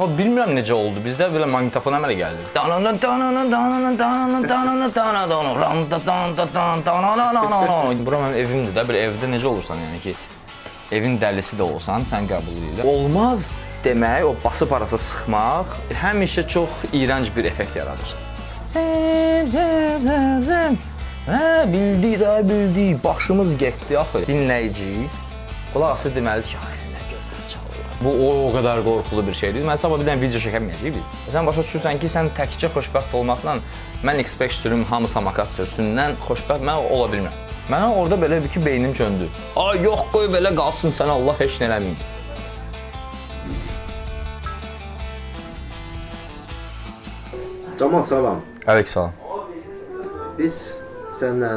O bilmirəm necə oldu. Bizdə belə maqnitofon əmələ gəldi. Bura mənim evimdir də. Bir evdə necə olursan, yəni ki, evin dəlisi də olsan, sən qəbul edirlər. Olmaz demək, o basıb arası sıxmaq həmişə çox iyrənc bir effekt yaradır. Zəm, zəm, zəm, zəm. Hə, bildi, də bildi. Başımız getdi axı. Dinləyici qulaq asır deməlidir ki, Bu o, o qədər qorxulu bir şeydir. Mən sabah bir dənə video çəkəməyəcəyik biz. Sən başa düşürsən ki, sən təkcə xoşbəxt olmaqla mən expect sürüm, hamı samakat sürsündən xoşbəxt mən ola bilmirəm. Mənə orada belə bir ki, beynim söndü. Ay yox, qoy belə qalsın sənə Allah heç nə eləməyib. Camal salam. Əleyhissalam. Biz sənlə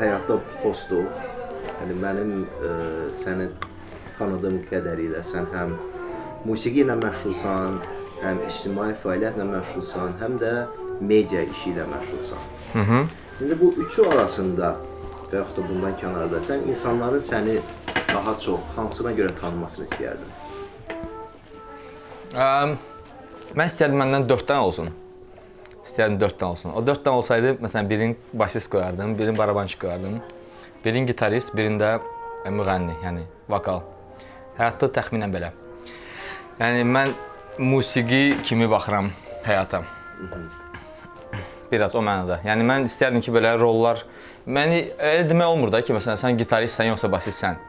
həyatda dostduq. Yəni mənim ə, səni tanıdığım qədərilə sən həm musiqi ilə məşğulsan, həm ictimai fəaliyyətlə məşğulsan, həm də media işi ilə məşğulsan. Mhm. İndi bu üçü arasında və yaxud da bundan kənarda sən insanların səni daha çox hansına görə tanımasını istəyərdin? Əm, mən istərdim məndən 4 dənə olsun. İstərdim 4 dənə olsun. O 4 dənə olsaydı, məsələn, birini basist qoyardım, birini barabançı qoyardım, birini gitarist, birində e, müğənni, yəni vokal. Həyatda təxminən belə. Yəni mən musiqi kimi baxıram həyata. Biraz o mənada. Yəni mən istərdim ki, belə rollar məni elə demək olmur da ki, məsələn, sən gitaristsən yoxsa basistsən.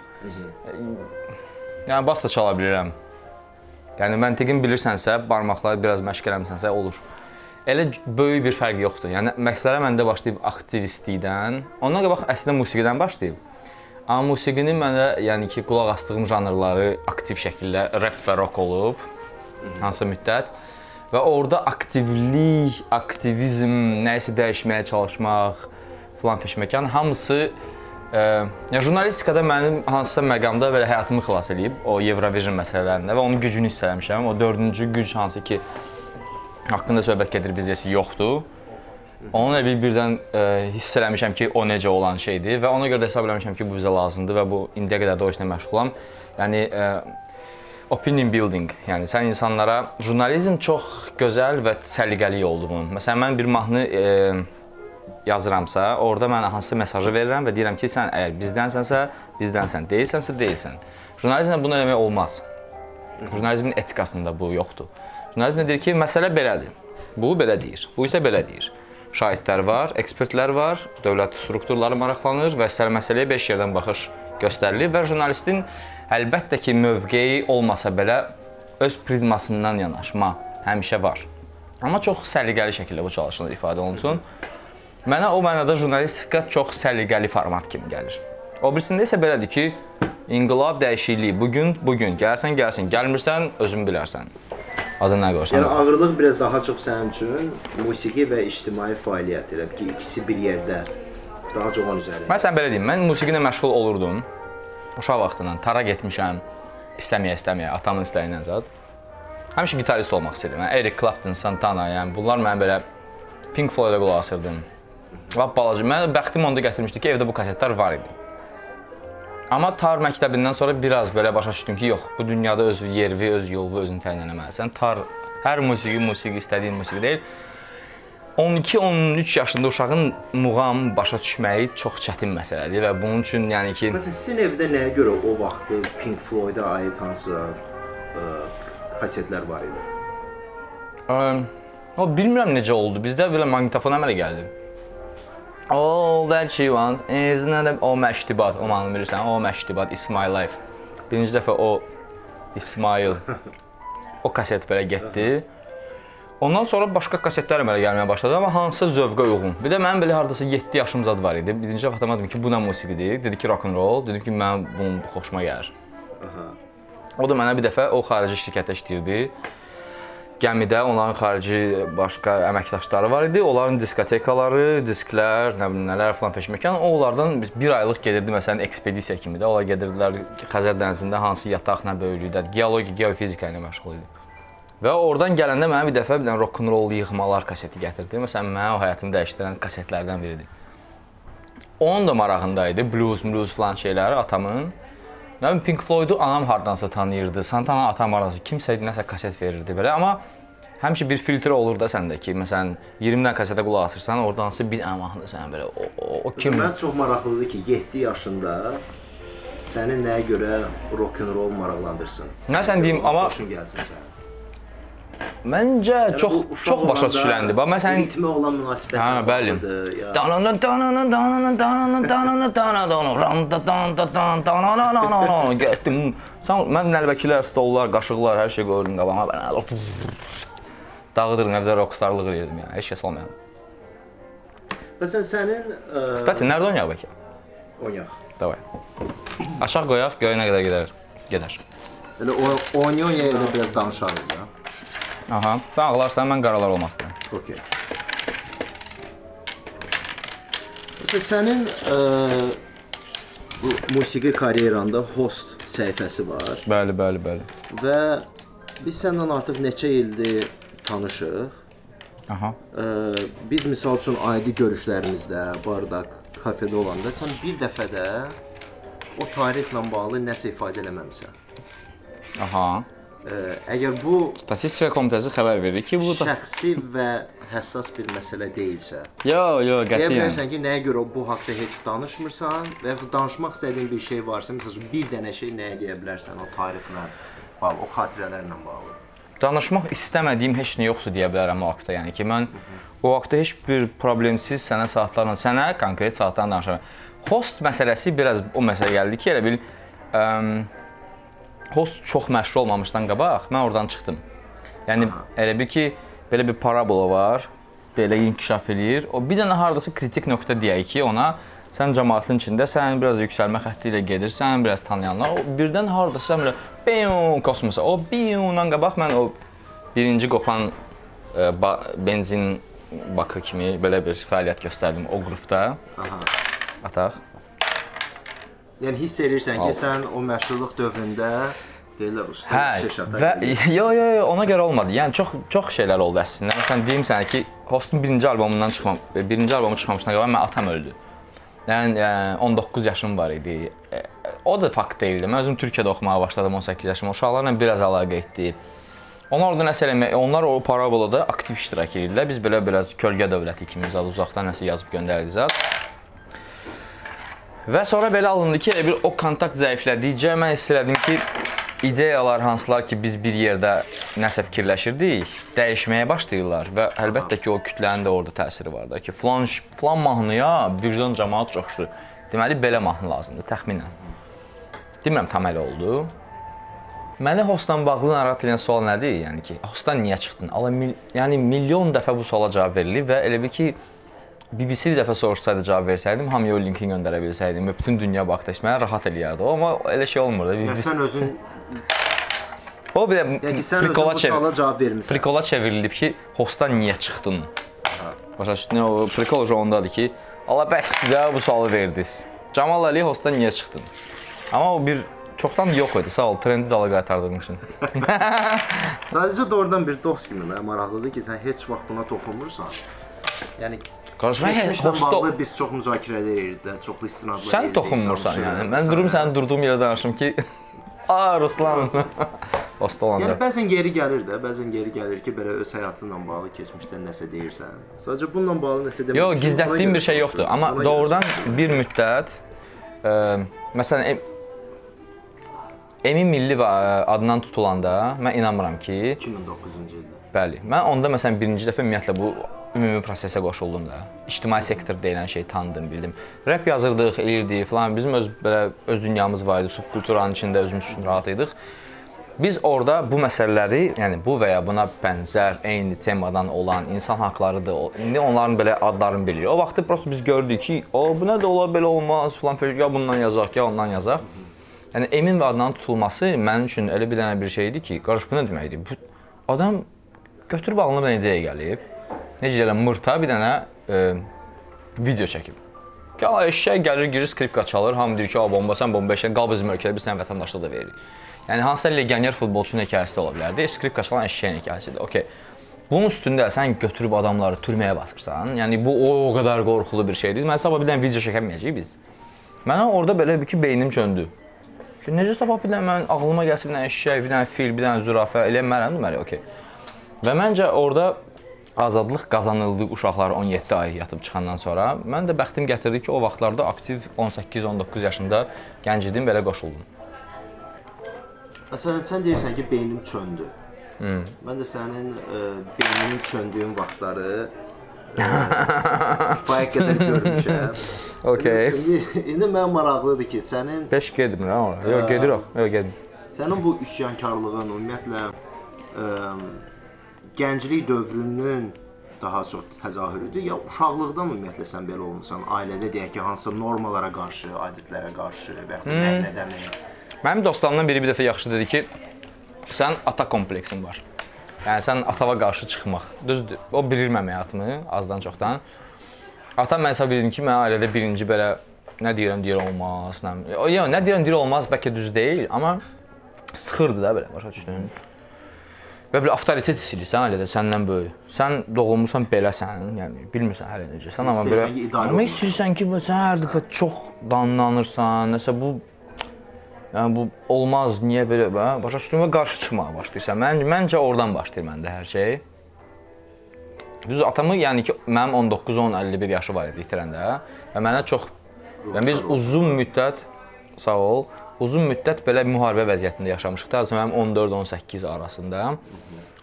Yəni bas da çala bilirəm. Yəni məntiqin bilirsənsə, barmaqları biraz məşq eləmisənsə olur. Elə böyük bir fərq yoxdur. Yəni məqsədə məndə başlayıb aktivistlikdən, ondan qabaq əslində musiqidən başlayıb. Amma musiqinin mənə yəni ki, qulaq asdığım janrları aktiv şəkildə rap və rock olub hansı müddət və orada aktivlik, aktivizm, nəyisə dəyişməyə çalışmaq filan feşməkan hamısı ə, yəni jurnalistikada mənim hansısa məqamda belə həyatımı xilas eləyib o Eurovision məsələlərində və onun gücünü hiss eləmişəm. O dördüncü güc hansı ki haqqında söhbət gedir bizcəsi yoxdur. Onu bir birdən ə, hiss eləmişəm ki, o necə olan şeydir və ona görə də hesab eləmişəm ki, bu bizə lazımdır və bu indiyə qədər də o işlə məşğulam. Yəni ə, opinion building, yəni sən insanlara jurnalizm çox gözəl və səliqəli yoldur bunun. Məsələn, mən bir mahnı ə, yazıramsa, orada mən hansı mesajı verirəm və deyirəm ki, sən əgər bizdənsənsə, bizdənsən, deyilsənsə, deyilsən. Jurnalizmlə bunu eləmək olmaz. Jurnalizmin etikasında bu yoxdur. Jurnalizm deyir ki, məsələ belədir. Bu belə deyir. Bu isə belə deyir. Şahidlər var, ekspertlər var, dövlət strukturları maraqlanır və məsələyə 5 yerdən baxış göstərilir və jurnalistin əlbəttə ki, mövqeyi olmasa belə öz prizmasından yanaşma həmişə var. Amma çox səliqəli şəkildə bu çalışılır ifadə olunsun. Mənə o mənada jurnalistika çox səliqəli format kimi gəlir. O birisində isə belədir ki, inqilab dəyişikliyi bu gün, bu gün gəlsən, gəlsin, gəlmirsən, özün bilərsən. Adın nə qoyursan? Yəni ağırlıq biraz daha çox sənin üçün musiqi və ictimai fəaliyyət elə ki, ikisi bir yerdə daha çox onun üzərində. Mən sən belə deyim, mən musiqi ilə məşğul olurdum. Uşaq vaxtından tara getmişəm, istəməyə istəməyə, atamın istəyi ilə zət. Həmişə gitarist olmaq istəyirdim. Yəni Eric Clapton, Santana, yəni bunlar mən belə Pink Floyd-a qulaq asırdım. Lap balaca. Mən bəxtim onda gətirmişdi ki, evdə bu kasetlər var idi. Amma tar məktəbindən sonra biraz belə başa düşdüm ki, yox, bu dünyada öz yerini, öz yolunu özün təyin etməlisən. Tar hər musiqi musiqi istədiyin musiqi deyil. 12-13 yaşında uşağın muğam başa düşməyi çox çətin məsələdir və bunun üçün yəni ki, Məsələn, sizin evdə nəyə görə o vaxtı Pink Floyd-a aid hansısa kasetlər var idi? ə, o bilmirəm necə oldu. Bizdə belə maqnitofon əmələ gəldi. All that she wants is not a... o məştibat, o mahnını bilirsən? O məştibat is my life. Birinci dəfə o İsmail o kaset belə getdi. Ondan sonra başqa kasetlər əmələ gəlməyə başladı, amma hansısa zövqə uyğun. Bir də mənim belə hardasa 7 yaşım zad var idi. Birinci dəfə dedim ki, bu nə musiqidir? Dedi ki, rock and roll. Dedim ki, mən bunun xoşuma gəlir. Aha. O da mənə bir dəfə o xarici şirkətdə işləyirdi. Gəmidə onların xarici başqa əməkdaşları var idi. Onların diskotekaları, disklər, nə bilim nələr falan feşməkan. O onlardan biz 1 aylıq gedirdi məsələn ekspedisiya kimi də. Onlar gedirdilər Xəzər dənizində hansı yataq nə böyüklükdə, geologiya, geofizika ilə məşğul idi. Və oradan gələndə mənə bir dəfə bir dənə rock and roll yığmalar kaseti gətirdi. Məsələn, mənim o həyatımı dəyişdirən kasetlərdən biridir. Onun da marağında idi, blues, blues falan şeyləri atamın. Nə bilim Pink Floyd-u anam hardansa tanıyırdı, Santana atam hardansa kimsə nəsə kaset verirdi belə, amma həmişə bir filtr olur da səndə ki, məsələn 20 dənə kasetə qulaq asırsan, oradansa bir dənə mahnı sənə belə o, o, o kim Mən çox maraqlıdır ki, 7 yaşında səni nəyə görə rock and roll maraqlandırsın? Nə sən deyim, amma Xoşun gəlsin sənə. Məncə çox Bu uşaq çox başa olanda düşüləndi. Bax məsələn ritmə olan münasibətin Hə, bəli. Ya. Danana danana danana danana danana danana danana randa dan da dan danana danana getdim. Sən mən nəlbəkilər, stollar, qaşıqlar, hər şey qoydum qabağıma. Mən dağıdırım evdə rockstarlıq edirdim yəni. Heç kəs olmayan. Məsələn sənin ə, Stati nerede oynayaq bəlkə? oynayaq. Davay. Aşağı qoyaq, göyə nə qədər gedər. Gedər. Elə oynaya elə biraz danışarıq da. Aha. Sən ağlarsan, mən qaralar olmaq istəyirəm. Okay. Məsələn sənin ə, bu musiqi karyeranda host səhifəsi var Bəli, bəli, bəli. və biz səndən artıq neçə ildir tanışıq. Aha. Ə, biz misal üçün adi görüşlərimizdə, bardaq kafedə olanda sən bir dəfə də o tarixlə bağlı nəsə ifadə eləməmisən. Aha. Əgər bu Statistika komitəsi xəbər verir ki, bu da şəxsi və həssas bir məsələ deyilsə, Yo, yo, deyə qətiyyən. bilərsən ki, nəyə görə bu haqqda heç danışmırsan və yaxud danışmaq istədiyin bir şey varsa, məsələn, bir dənə şey nəyə deyə bilərsən o tarixlə bağlı, o xatirələrlə bağlı. danışmaq istəmədiyim heç nə yoxdur deyə bilərəm o haqqda. Yəni ki, mən o haqqda heç bir problemsiz sənə saatlarla, sənə konkret saatlarla danışaram. Host məsələsi biraz o məsələ gəldi ki, elə bil ə, host çox məşhur olmamışdan qabaq mən oradan çıxdım. Yəni elə bil ki, belə bir parabola var, belə inkişaf eləyir. O bir dənə hardasa kritik nöqtə deyək ki, ona sən cəmaatın içində sən biraz yüksəlmə xətti ilə gedirsən, biraz tanıyanlar, o birdən hardasa belə biu kosmosa, o biudan qabaq mən o birinci qopan e, ba benzin bakı kimi belə bir fəaliyyət göstərdim o qrupda. Aha. Ataq. Yəni hiss edirsən ki, sən o məşhurluq dövründə deyirlər usta Hə, şeş ata. və yo yo yo ona görə olmadı. Yəni çox çox şeylər oldu əslində. Məsələn deyim sənə ki, Hostun birinci albomundan çıxmam, birinci albomu çıxmamışdan qabaq mənim atam öldü. Yəni e, 19 yaşım var idi. E, O da fakt deyildi. Mən özüm Türkiyədə oxumağa başladım 18 yaşım. Uşaqlarla biraz əlaqə etdi. Onlar orada nəsə eləmək, onlar o parabolada aktiv iştirak edirdilər. Biz belə biraz kölgə dövləti kimi zad uzaqdan nəsə yazıb göndərdik zad. Və sonra belə alındı ki, elə bir o kontakt zəiflədikcə mən hiss elədim ki, ideyalar hansılar ki biz bir yerdə nəsə fikirləşirdik, dəyişməyə başlayırlar və əlbəttə ki o kütlənin də orada təsiri var da ki, filan ş- filan mahnıya birdən cəmaət coşdu. Deməli belə mahnı lazımdır təxminən. Demirəm tam elə oldu. Məni hostla bağlı narahat edən sual nədir? Yəni ki, hostdan niyə çıxdın? Allah mil yəni milyon dəfə bu suala cavab verilib və elə bil ki BBC bir dəfə soruşsaydı cavab versəydim, hamıya o linki göndərə bilsəydim və bütün dünya baxdı, mənə rahat eləyərdi. Amma elə şey olmur da. Yəni BBC sən özün, O bir də prikola, bu çev suala cavab vermisən. prikola çevrilib ki, hostdan niyə çıxdın? Başa düşdün? O prikol ondadır ki, Allah bəs də bu sualı verdiniz. Camal Ali hostdan niyə çıxdın? Amma o bir çoxdan yox idi. Sağ ol, trendi dala qaytardığın Sadəcə doğrudan bir dost kimi mənə maraqlıdır ki, sən heç vaxt buna toxunmursan. Yəni Qarışma, keçmişlə hosta bağlı biz çox müzakirə edirik də, çoxlu istinadlar sən toxunmursan yəni. Mən məsələn. durum sənin durduğum yerdə danışım ki, a Ruslan. Hosta olanda. Yəni bəzən geri gəlir də, bəzən geri gəlir ki, belə öz həyatınla bağlı keçmişdən nəsə deyirsən. Sadəcə bununla bağlı nəsə demək Yox, görə bir şey yoxdur. Amma doğrudan bir müddət ə, məsələn em- Emin Milli ə, adından tutulanda mən inanmıram ki, 2009-cu ildə. bəli. Mən onda məsələn birinci dəfə ümumiyyətlə bu ümumi prosesə qoşuldum da. İctimai sektor deyilən şeyi tanıdım, bildim. Rap yazırdıq, elirdik falan. Bizim öz belə öz dünyamız var idi, subkulturanın içində özümüz üçün rahat idik. Biz orada bu məsələləri, yəni bu və ya buna bənzər eyni temadan olan insan haqqlarıdır. İndi onların belə adlarını bilirik. O vaxtı prosta biz gördük ki, o bu nə də ola belə olmaz falan falan ya bundan yazaq, ya ondan yazaq. Yəni Emin və adının tutulması mənim üçün elə bir dənə bir şeydir ki, qarış bu nə deməkdir? Bu adam götürüb alınıb bir dənə ideya gəlib. Necə deyirlər, mırta bir dənə e, video çəkib. Gəl eşşək gəlir, girir skripka çalır, hamı deyir ki, "A bomba sən bomba eşşək, qal bizim ölkədə biz sənə vətəndaşlıq da veririk." Yəni hansısa legioner futbolçunun hekayəsi də ola bilərdi. Skripka çalan eşşəyin hekayəsidir. Okay. Bunun üstündə sən götürüb adamları türməyə basırsan, yəni bu o, o qədər qorxulu bir şeydir. Mən sabah bir dənə video çəkəməyəcəyik biz. Mənə orada belə bir ki beynim çöndü. Ki necə tapa bilirəm mən ağlıma gəlsin nə eşşək, bir dənə fil, bir dənə zürafə eləmərəm deməli, okey. Və məncə orada azadlıq qazanıldı uşaqlar 17 ay yatıb çıxandan sonra. Mən də bəxtim gətirdi ki, o vaxtlarda aktiv 18-19 yaşında gənc idim, belə qoşuldum. Məsələn, sən deyirsən ki, beynim çöndü. Hmm. Mən də sənin ə, beyninin çöndüyün vaxtları ə, kifayət qədər görmüşəm. Okay. İndi, indi mənə maraqlıdır ki, sənin 5 getmir ha ora. Yox, gedirik. Yox, gedim. sənin bu üsyankarlığın ümumiyyətlə ə, gənclik dövrünün daha çox təzahürüdür ya uşaqlıqdan ümumiyyətlə sən belə olmusan, ailədə deyək ki, hansı normalara qarşı, adətlərə qarşı və yaxud da nəhlədəmi? Mənim dostlarımdan biri bir dəfə yaxşı dedi ki, sən ata kompleksin var. Yəni sən atava qarşı çıxmaq. Düzdür. O bilir mənim həyatımı azdan çoxdan. Atam mən hesab edirdim ki, mən ailədə birinci belə nə deyirəm, deyir olmaz, nə. Yox, nə deyirəm, deyir olmaz, bəlkə düz deyil, amma sıxırdı da belə, başa düşdün? Və belə avtoritet hiss edirsən ailədə səndən böyük. Sən doğulmusan beləsən, yəni bilmirsən hələ necəsən, amma belə İstəyirsən amma istəyirsən ki, sən hər dəfə çox danlanırsan, nəsə bu yəni bu olmaz, niyə belə, hə? Başa düşdün və qarşı çıxmağa başlayırsan. Mən məncə oradan başlayır məndə hər şey. Düz atamı yəni ki, mənim 19, 10, 51 yaşı var idi itirəndə və mənə çox yəni biz uzun müddət sağ ol, uzun müddət belə müharibə vəziyyətində yaşamışıq. Daha sonra mənim 14-18 arasında.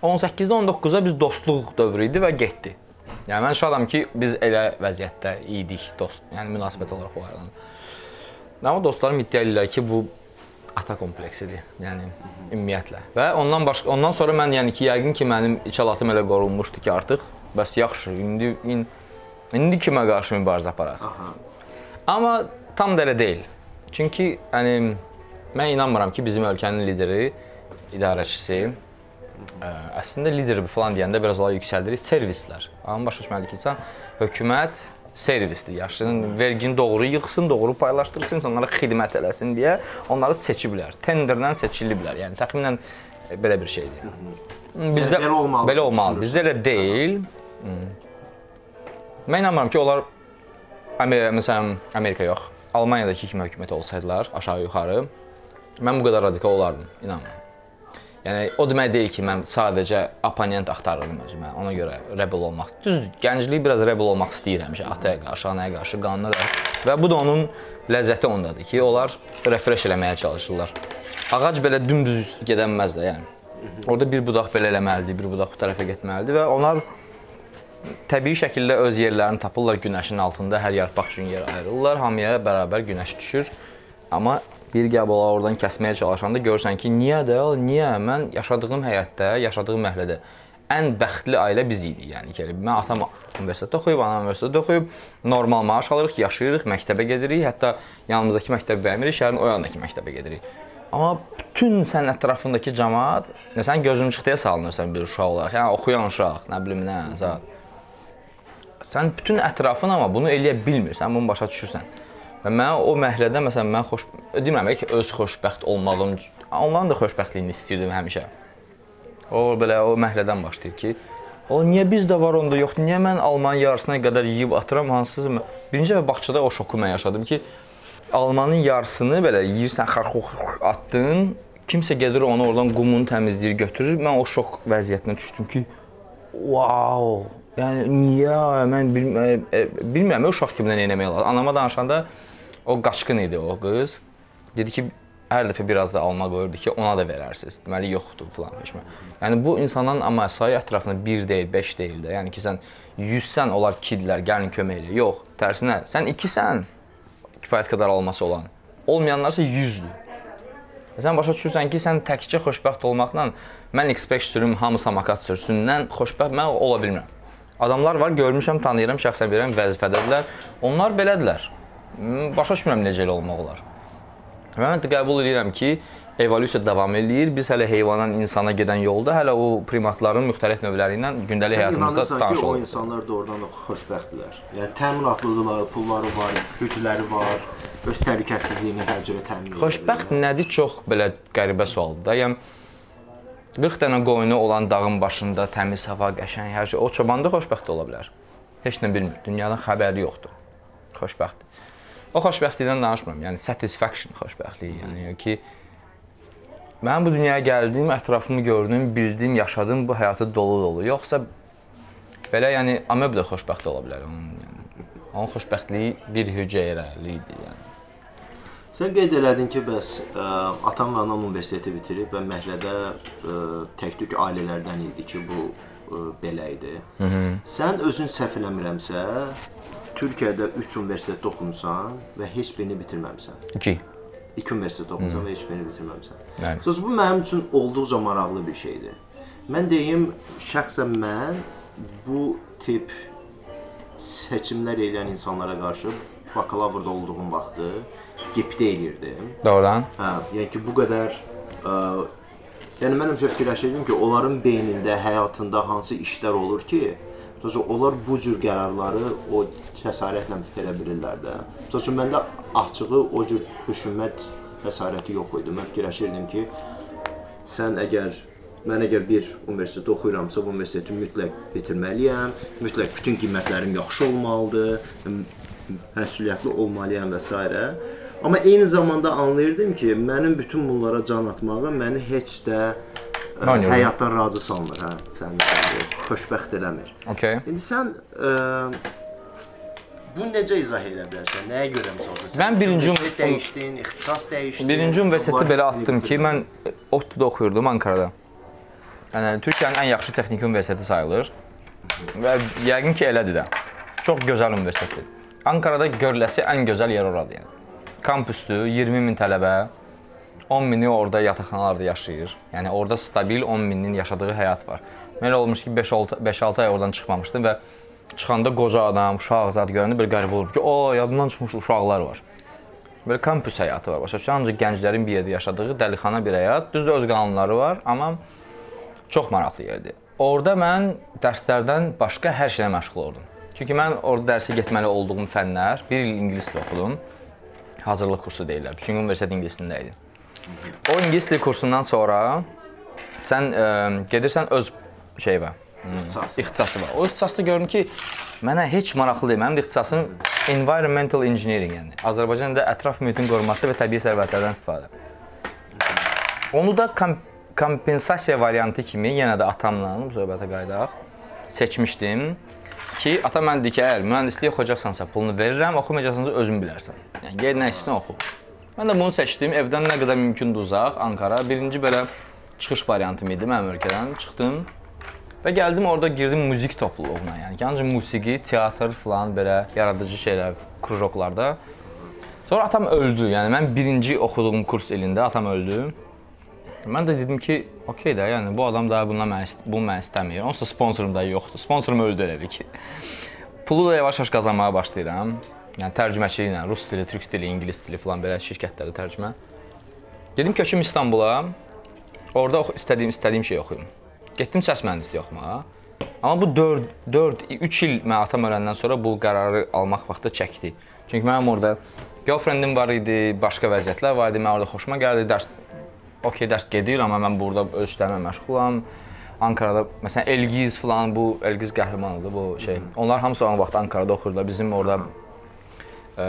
18-dən 19-a biz dostluq dövrü idi və getdi. Yəni mən şadam ki, biz elə vəziyyətdə idik, dost, yəni münasibət olaraq o aradan. Amma dostlarım iddia edirlər ki, bu ata kompleksidir. Yəni ümumiyyətlə. Və ondan başqa ondan sonra mən yəni ki, yəqin ki, mənim içalatım elə qorunmuşdu ki, artıq bəs yaxşı, indi in, indi kimə qarşı mübarizə aparaq? Aha. Amma tam da elə deyil. Çünki yəni mən inanmıram ki, bizim ölkənin lideri, idarəçisi ə, əslində lider falan deyəndə biraz onlar yüksəldirik, servislər. Amma başa düşməli ki, sən hökumət servisdir. Yaşının vergini doğru yığsın, doğru paylaşdırsın, insanlara xidmət eləsin deyə onları seçiblər. Tenderdən seçiliblər. Yəni təxminən e, belə bir şeydir. Yəni. Bizdə belə olmalı Belə olmalı. Bizdə elə deyil. Mən inanmıram ki, onlar Amerika, məsələn, Amerika yox, Almaniyadakı kimi hökumət olsaydılar, aşağı-yuxarı, mən bu qədər radikal olardım, inanmıram. Yəni o demək deyil ki, mən sadəcə oponent axtarırdım özümə. Ona görə rebel olmaq. Düzdür, gənclik biraz rebel olmaq istəyir həmişə ataya qarşı, anaya qarşı, qanuna da. Və bu da onun ləzzəti ondadır ki, onlar refresh eləməyə çalışırlar. Ağac belə dümdüz gedənməz də, yəni. Orada bir budaq belə eləməlidir, bir budaq bu tərəfə getməlidir və onlar təbii şəkildə öz yerlərini tapırlar günəşin altında, hər yarpaq üçün yer ayırırlar, hamıya bərabər günəş düşür. Amma bir qəbala oradan kəsməyə çalışanda görürsən ki, niyə də, niyə mən yaşadığım həyatda, yaşadığım məhəllədə ən bəxtli ailə biz idik. Yəni ki, mən atam universitetdə oxuyub, anam universitetdə oxuyub, normal maaş alırıq, yaşayırıq, məktəbə gedirik, hətta yanımızdakı məktəbə vermirik, şəhərin o yanındakı məktəbə gedirik. Amma bütün sən ətrafındakı cəmaət, sən gözün çıxdıya salınırsan bir uşaq olaraq. Yəni oxuyan uşaq, nə bilim nə, zət. Sən bütün ətrafın amma bunu eləyə bilmirsən, bunu başa düşürsən. Və mən o məhəllədə məsələn mən xoş demirəm ki, öz xoşbəxt olmağım, onların da xoşbəxtliyini istirdim həmişə. O belə o məhəllədən başlayır ki, o niyə bizdə var onda yox? Niyə mən almanın yarısına qədər yeyib atıram hansız? Birinci dəfə bağçada o şoku mən yaşadım ki, almanın yarısını belə yeyirsən, xarxux atdın, kimsə gedir onu oradan qumunu təmizləyir, götürür. Mən o şok vəziyyətinə düşdüm ki, wow, yəni niyə mən bil, e, bilmirəm, o uşaq kimi nə etmək olar. Anama danışanda o qaçqın idi o qız. Dedi ki, hər dəfə biraz da alma qoyurdu ki, ona da verərsiniz. Deməli yoxdur filan heç mən. Yəni bu insanların amma sayı ətrafında 1 deyil, 5 deyil də. Yəni ki sən 100sən onlar 2-dilər, gəlin kömək elə. Yox, tərsinə sən 2sən kifayət qədər alması olan. Olmayanlar isə 100-dür. Sən başa düşürsən ki, sən təkcə xoşbəxt olmaqla mən X5 sürüm, hamı samakat sürsündən xoşbəxt mən ola bilmirəm. Adamlar var, görmüşəm, tanıyıram, şəxsən bilirəm, vəzifədədirlər. Onlar belədilər. Başa düşmürəm necə elə olmaq olar. Və mən də qəbul edirəm ki, evolyusiya davam eləyir. Biz hələ heyvandan insana gedən yolda hələ o primatların müxtəlif növləri ilə gündəlik Sən həyatımızda tanış o oluruq. insanlar doğrudan da xoşbəxtdirlər. Yəni təminatlıdırlar, pulları var, gücləri var, öz təhlükəsizliyini hər cürə təmin edirlər. Xoşbəxt nədir? Çox belə qəribə sualdır da. Yəni 40 dənə qoyunu olan dağın başında təmiz hava, qəşəng hər şey. O çoban da xoşbəxt ola bilər. Heç nə bilmir. Dünyadan xəbəri yoxdur. Xoşbəxtdir. o xoşbəxtlikdən danışmıram. Yəni satisfaction xoşbəxtliyi, yəni ki mən bu dünyaya gəldim, ətrafımı gördüm, bildim, yaşadım, bu həyatı dolu-dolu. Yoxsa belə yəni ameb də xoşbəxt ola bilər onun yəni. Onun xoşbəxtliyi bir hüceyrəli idi yəni. Sən qeyd elədin ki, bəs ə, atan və anan universiteti bitirib və məhəllədə ə, tək-tük ailələrdən idi ki, bu ə, belə idi. Hı -hı. Sən özün səhv eləmirəmsə, Türkiyədə 3 universitetdə oxumusan və heç birini bitirməmisən. 2. 2 universitet oxumusan və heç birini bitirməmisən. Bəli. Söz bu mənim üçün olduqca maraqlı bir şeydir. Mən deyim, şəxsən mən bu tip seçimlər edən insanlara qarşı bakalavrda olduğum vaxtı qibdə elirdim. Doğrudan. Hə, yəni ki, bu qədər ə, yəni mən həmişə fikirləşirdim ki, onların beynində, həyatında hansı işlər olur ki, Məsələn, onlar bu cür qərarları o cəsarətlə verə bilirlər də. Məsələn, məndə açığı o cür düşünmə cəsarəti yox idi. Mən fikirləşirdim ki, sən əgər mən əgər bir universitetdə oxuyuramsa, bu universiteti mütləq bitirməliyəm, mütləq bütün qiymətlərim yaxşı olmalıdır, məsuliyyətli olmalıyam və s. Amma eyni zamanda anlayırdım ki, mənim bütün bunlara can atmağım məni heç də ə, Anlıyorum. həyatdan razı salmır, hə, sən xoşbəxt eləmir. Okay. İndi sən ə, bu necə izah edə bilərsən? Nəyə görə üçün? Mən birinci universitet dəyişdin, ixtisas dəyişdin. Birinci universiteti belə atdım ki, mən ODTÜ-də oxuyurdum Ankarada. Yəni Türkiyənin ən yaxşı texniki universiteti sayılır. Və yəqin ki, elədir də. Çox gözəl universitetdir. Ankarada görüləsi ən gözəl yer oradır yəni. Kampüsdür, 20 min tələbə, 10 mini orada yataqxanalarda yaşayır. Yəni orada stabil 10 minin yaşadığı həyat var. Mən olmuş ki, 5-6 5-6 ay oradan çıxmamışdım və çıxanda qoca adam, uşaq zad görəndə bir qəribə olub ki, o, yadımdan çıxmış uşaqlar var. Belə kampüs həyatı var. Başa düşürsən? Ancaq gənclərin bir yerdə yaşadığı dəlixana bir həyat. Düzdür öz qanunları var, amma çox maraqlı yerdir. Orda mən dərslərdən başqa hər şeylə məşğul oldum. Çünki mən orada dərsə getməli olduğum fənlər, bir il ingilis dili oxudum. Hazırlıq kursu deyirlər. Çünki universitet ingilis dilində idi. O ingilis dili kursundan sonra sən ə, gedirsən öz şeyə, İxtisas. ixtisası var. O ixtisasda gördüm ki, mənə heç maraqlı deyil. Mənim ixtisasım environmental engineering yəni. Azərbaycanda ətraf mühitin qorunması və təbii sərvətlərdən istifadə. Onu da kom kompensasiya variantı kimi yenə də atamla söhbətə qayıdaq seçmişdim ki, ata mən dedi ki, əgər mühəndislik oxuyacaqsansa pulunu verirəm, oxumayacaqsansa özün bilərsən. Yəni get nə istəsən oxu. Mən də bunu seçdim. Evdən nə qədər mümkündür uzaq Ankara. Birinci belə çıxış variantım idi mənim ölkədən. Çıxdım və gəldim orada girdim musiqi topluluğuna. Yəni ki, ancaq musiqi, teatr falan belə yaradıcı şeylər, krujoklarda. Sonra atam öldü. Yəni mən birinci oxuduğum kurs ilində atam öldü. Mən də dedim ki, okey də, yəni bu adam daha bundan mən bunu mən istəmir. Onsuz sponsorum da yoxdur. Sponsorum öldü elə bil ki. Pulu da yavaş-yavaş qazanmağa başlayıram. Yəni tərcüməçiliklə, rus dili, türk dili, ingilis dili falan belə şirkətlərdə tərcümə. Gedim köçüm İstanbula. Orada oxu- istədiyim istədiyim şey oxuyum. Getdim səs mühəndisliyi oxumağa. Amma bu 4 4 3 il mən atam öləndən sonra bu qərarı almaq vaxtı çəkdi. Çünki mənim orada girlfriendim var idi, başqa vəziyyətlər var idi. Mən orada xoşuma gəldi, dərs okey dərs gedir, amma mən burada öz işlərimlə məşğulam. Ankarada məsələn Elgiz falan bu Elgiz qəhrəmanıdır bu şey. Onlar hamısı o vaxt Ankarada oxuyurdular. Bizim orada ə,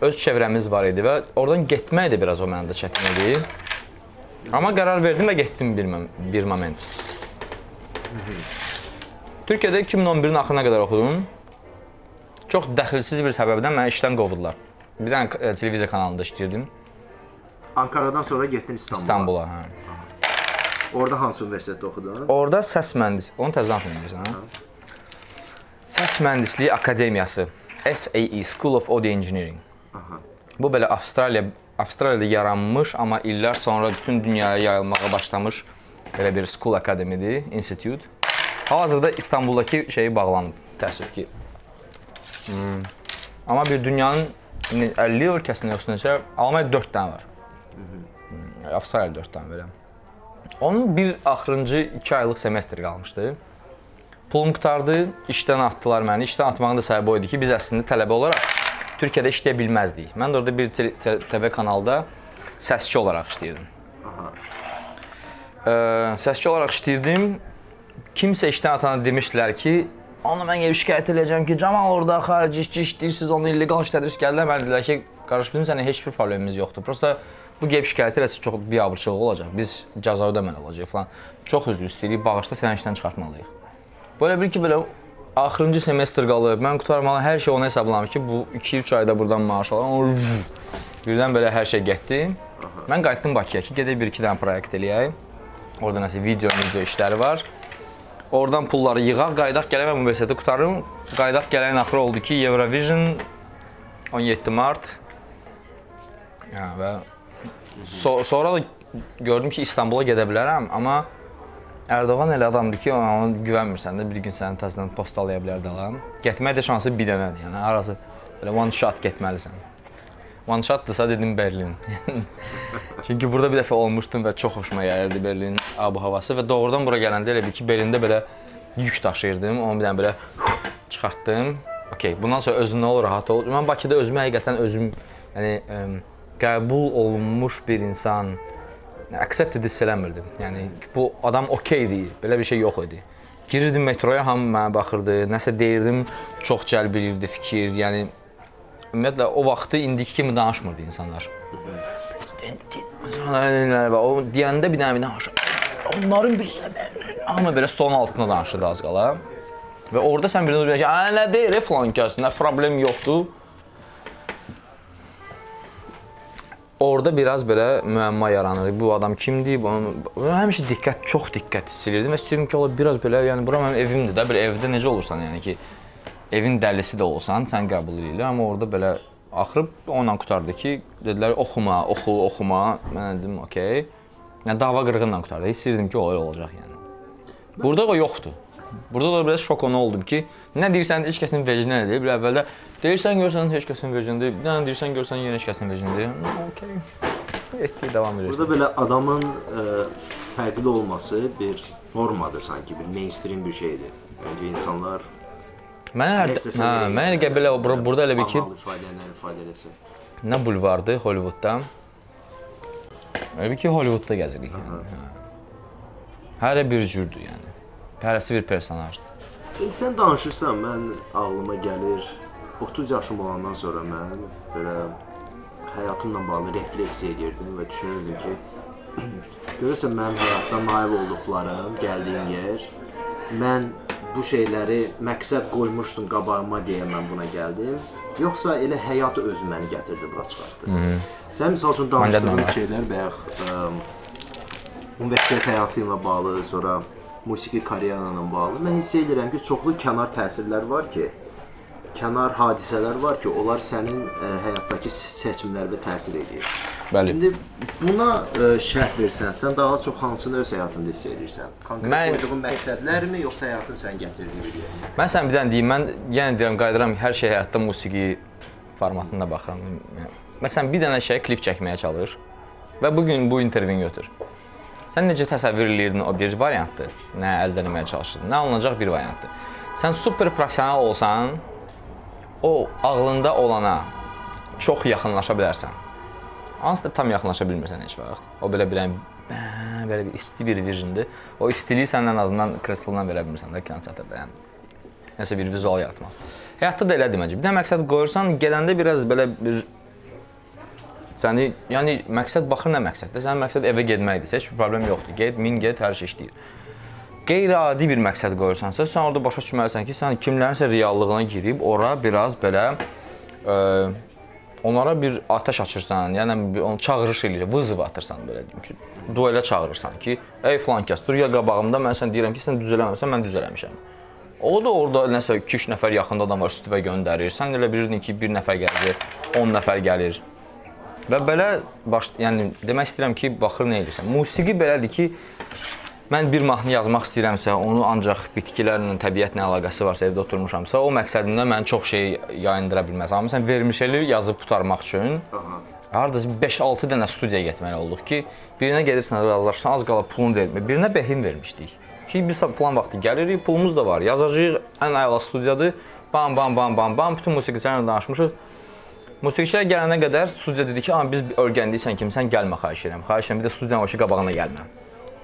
öz çevrəmiz var idi və oradan getmək də biraz o məndə çətin idi. Amma qərar verdim və getdim bir, bir moment. Türkiyədə 2011-in axırına qədər oxudum. Çox dəxilsiz bir səbəbdən məni işdən qovdular. Bir dənə e, televiziya kanalında işləyirdim Ankaradan sonra getdin İstanbula. İstanbula, hə. Orada hansı universitetdə oxudun? Orada səs mühəndis, onu təzədən oxuyursan, hə? Səs mühəndisliyi akademiyası, SAE, School of Audio Engineering. Aha. Bu belə Avstraliya Avstraliyada yaranmış, amma illər sonra bütün dünyaya yayılmağa başlamış belə bir school akademidir, institute. Hal-hazırda İstanbuldakı şeyi bağlanıb, təəssüf ki. Hmm. Amma bir dünyanın indi 50 ölkəsində yoxsa necə, Almaniya 4 dənə var. Avstraliya 4 dənə belə. Onun bir axırıncı 2 aylıq semestr qalmışdı. Pulum qutardı, işdən atdılar məni. İşdən atmağın da səbəbi o idi ki, biz əslində tələbə olaraq Türkiyədə işləyə bilməzdik. Mən də orada bir TV kanalda səsçi olaraq işləyirdim. Ə, səsçi olaraq işləyirdim. Kimsə işdən atana demişdilər ki, onu mən gəlib şikayət edəcəm ki, Camal orada xarici işçi işləyirsiniz, onu illegal işlədirsiniz. Gəldilər mənə dedilər ki, Qardaş bizim sənin heç bir problemimiz yoxdur. Prosta bu gəlib şikayət eləsə çox biabırçılıq olacaq. Biz cəza ödəməli olacağıq falan. Çox üzr istəyirik. Bağışla səni işdən çıxartmalıyıq. Belə bir ki, belə axırıncı semestr qalıb. Mən qutarmalı hər şey ona hesablamışam ki, bu 2-3 ayda buradan maaş alam. Birdən belə hər şey getdi. Mən qayıtdım Bakıya ki, gedək 1-2 dənə proyekt eləyək. Orada nəsə video, video işləri var. Oradan pulları yığaq, qaydaq gələk və universiteti qutarım. Qaydaq gələyin axırı oldu ki, Eurovision 17 mart. Ya və so sonra da gördüm ki, İstanbula gedə bilərəm, amma Ərdoğan elə adamdır ki, ona güvənmirsən də bir gün səni təzədən postalaya bilər dalan. Getmək də şansı bir dənədir. Yəni arası belə one shot getməlisən. One shotdırsa dedim Berlin. Çünki burada bir dəfə olmuşdum və çox xoşuma gəlirdi Berlin ab-havası və doğrudan bura gələndə elə bir ki, Berlində belə yük daşıyırdım. Onu bir dənə belə çıxartdım. Okay, bundan sonra özün nə olur, rahat ol. Mən Bakıda özümü həqiqətən özüm yəni qəbul olunmuş bir insan accepted hiss eləmirdim. Yəni bu adam okeydir. Belə bir şey yox idi. Girirdim metroya, hamı mənə baxırdı. Nəsə deyirdim, çox cəlb elirdi fikir. Yəni ümumiyyətlə o vaxtı indiki kimi danışmırdı insanlar. O deyəndə bir dənə bir. Onların birisi hamı belə stolun altında danışırdı az qala. Və orada sən birdən deyirsən ki, "Ə, nə deyir, falan kəs, nə problem yoxdur." Orada biraz belə müəmma yaranır. Bu adam kimdir? Bunu həmişə diqqət, çox diqqət hiss edirdim və istəyirdim ki, ola biraz belə, yəni bura mənim evimdir də, belə evdə necə olursan, yəni ki, evin dəlisi də olsan, sən qəbul edirlər, amma orada belə axırıb onunla qutardı ki, dedilər oxuma, oxu, oxuma. Mən dedim, okey. Yəni dava qırğınla qutardı. Hiss edirdim ki, o olacaq yəni. Burada o yoxdur. Burada da biraz şok ona oldum ki, nə deyirsən heç kəsin vecinə deyil. Bir əvvəldə deyirsən görsən heç kəsin vecinədir. Bir dənə deyirsən görsən yenə heç kəsin vecinədir. Okey. Etdi davam edir. Burada belə adamın ə, fərqli olması bir normadır sanki, bir mainstream bir şeydir. Yəni insanlar Mənə hər hə, mənə elə belə bura- burada elə bir ki, ifadə nə ifadə eləsə. nə bulvardır Hollywoodda. Elə bir ki, Hollywoodda gəzirik. Yəni. Hə. Hərə bir cürdür yəni. Hərəsi bir personajdır. İndi sən danışırsan, mən ağlıma gəlir 30 yaşım olandan sonra mən belə həyatımla bağlı refleksiya edirdim və düşünürdüm ki, görəsən mənim həyatda nail olduqlarım, gəldiyim yer, mən bu şeyləri məqsəd qoymuşdum qabağıma deyə mən buna gəldim. Yoxsa elə həyat özü məni gətirdi bura çıxartdı. Sən məsəl üçün danışdığın şeylər bayaq universitet həyatı ilə bağlı, sonra musiqi karyeran ilə bağlı mən hiss edirəm ki, çoxlu kənar təsirlər var ki, kənar hadisələr var ki, onlar sənin ə, həyatdakı se- seçimlərinə təsir edir. Bəli. İndi buna ə, şərh versən, sən daha çox hansını öz həyatında hiss edirsən? Konkret Mən- qoyduğun məqsədlərmi, yoxsa həyatın sən gətirdiyi? Mən sən bir dənə deyim, mən yenə deyirəm, qayıdıram hər şey həyatda musiqi formatında baxıram. Məsələn, bir dənə şey klip çəkməyə çalış və bu gün bu intervyunu götür. Sən necə təsəvvür edirdin o bir variantdır. Nə əldə etməyə çalışırdın? Nə alınacaq bir variantdır. Sən super professional olsan, o ağlında olana çox yaxınlaşa bilərsən. Hansısa da tam yaxınlaşa bilmirsən heç vaxt. O belə bir belə bir isti bir visiondur. O istiliyi sən ən azından kreslodan verə bilmirsən də kinoteatrda. Yəni nəsə bir vizual yaratmaq. Həyatda da elədir məncə. Bir də məqsəd qoyursan, gedəndə biraz belə bir səni, yəni məqsəd baxır nə məqsəddir? Sənin məqsəd evə getməkdir. Heç bir problem yoxdur. Get, min get, hər şey işləyir. Qeyri-adi bir məqsəd qoyursansa, sən orada başa düşməlisən ki, sən kimlərinsə reallığına girib ora biraz belə ə, onlara bir atəş açırsan, yəni bir- onu çağırış eləyir, vızıv atırsan belə deyim ki, duelə çağırırsan ki, ey filan kəs, dur ya qabağımda, mən sən deyirəm ki, sən düz eləməmisən, mən düz eləmişəm. O da orada nəsə 2-3 nəfər yaxında adam var, üstüvə göndərir. Sən elə bilirdin ki, 1 nəfər gəlir, 10 nəfər gəlir. Və belə baş, yəni demək istəyirəm ki, baxır nə edirsən. Musiqi belədir ki, mən bir mahnı yazmaq istəyirəmsə, onu ancaq bitkilərlə, təbiətlə əlaqəsi varsa, evdə oturmuşamsa, o məqsədimdə mən çox şey yayındıra bilməz. Amma sən vermiş eli yazıb qutarmaq üçün hardasa 5-6 dənə studiyaya getməli olduq ki, birinə gedirsən, razılaşırsan, az qala pulunu vermir. Birinə behin vermişdik. Ki biz falan vaxtı gəlirik, pulumuz da var. Yazacağıq, ən əla studiyadır. Bam bam bam bam bam bütün musiqiçilərlə danışmışıq. Musiqiçilər gələnə qədər studiya dedi ki, "Amma biz örgəndiysən kimsən, gəlmə xahiş edirəm. Xahiş edirəm bir də studiyanın başı qabağına gəlmə."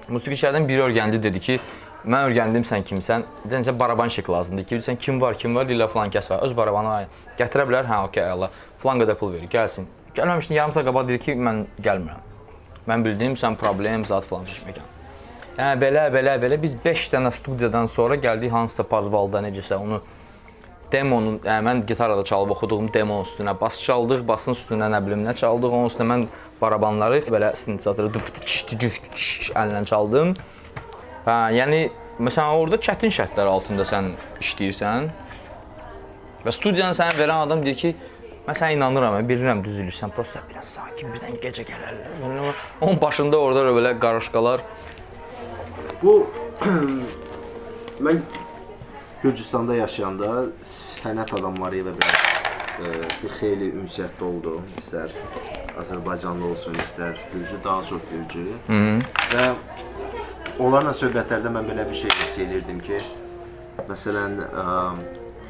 Musiqiçilərdən biri örgəndi dedi ki, mən öyrəndim sən kimsən. Deyəncə barabanşik lazımdır ki, bilsən kim var, kim var, lillə falan kəs var. Öz barabanı. Gətirə bilər. Hə, okey, Allah. Falan qədər pul verir, gəlsin. Gəlməmişdən yarım saat qabaq deyir ki, mən gəlmirəm. Mən bildiyim sən problem, zat falan çəkməkən. Yəni belə, belə, belə biz 5 dənə studiyadan sonra gəldik hansısa parvalda necəsə onu demonun, yəni mən gitarada çalıb oxuduğum demon üstünə bas çaldıq, basın üstünə nə bilim nə çaldıq, onun üstünə mən barabanları belə sintetizatoru əllə çaldım. Hə, yəni məsələn orada çətin şərtlər altında sən işləyirsən. Və studiyanı sənə verən adam deyir ki, mən sənə inanıram, bilirəm düzülürsən, prosta biraz sakin birdən gecə gələrlər. Onun başında orada belə qarışqalar. Bu mən Gürcüstanda yaşayanda sənət adamları ilə biraz e, bir xeyli ünsiyyətdə oldum. İstər Azərbaycanlı olsun, istər Gürcü, daha çox Gürcü. Hı -hı. Və onlarla söhbətlərdə mən belə bir şey hiss edirdim ki, məsələn, ə,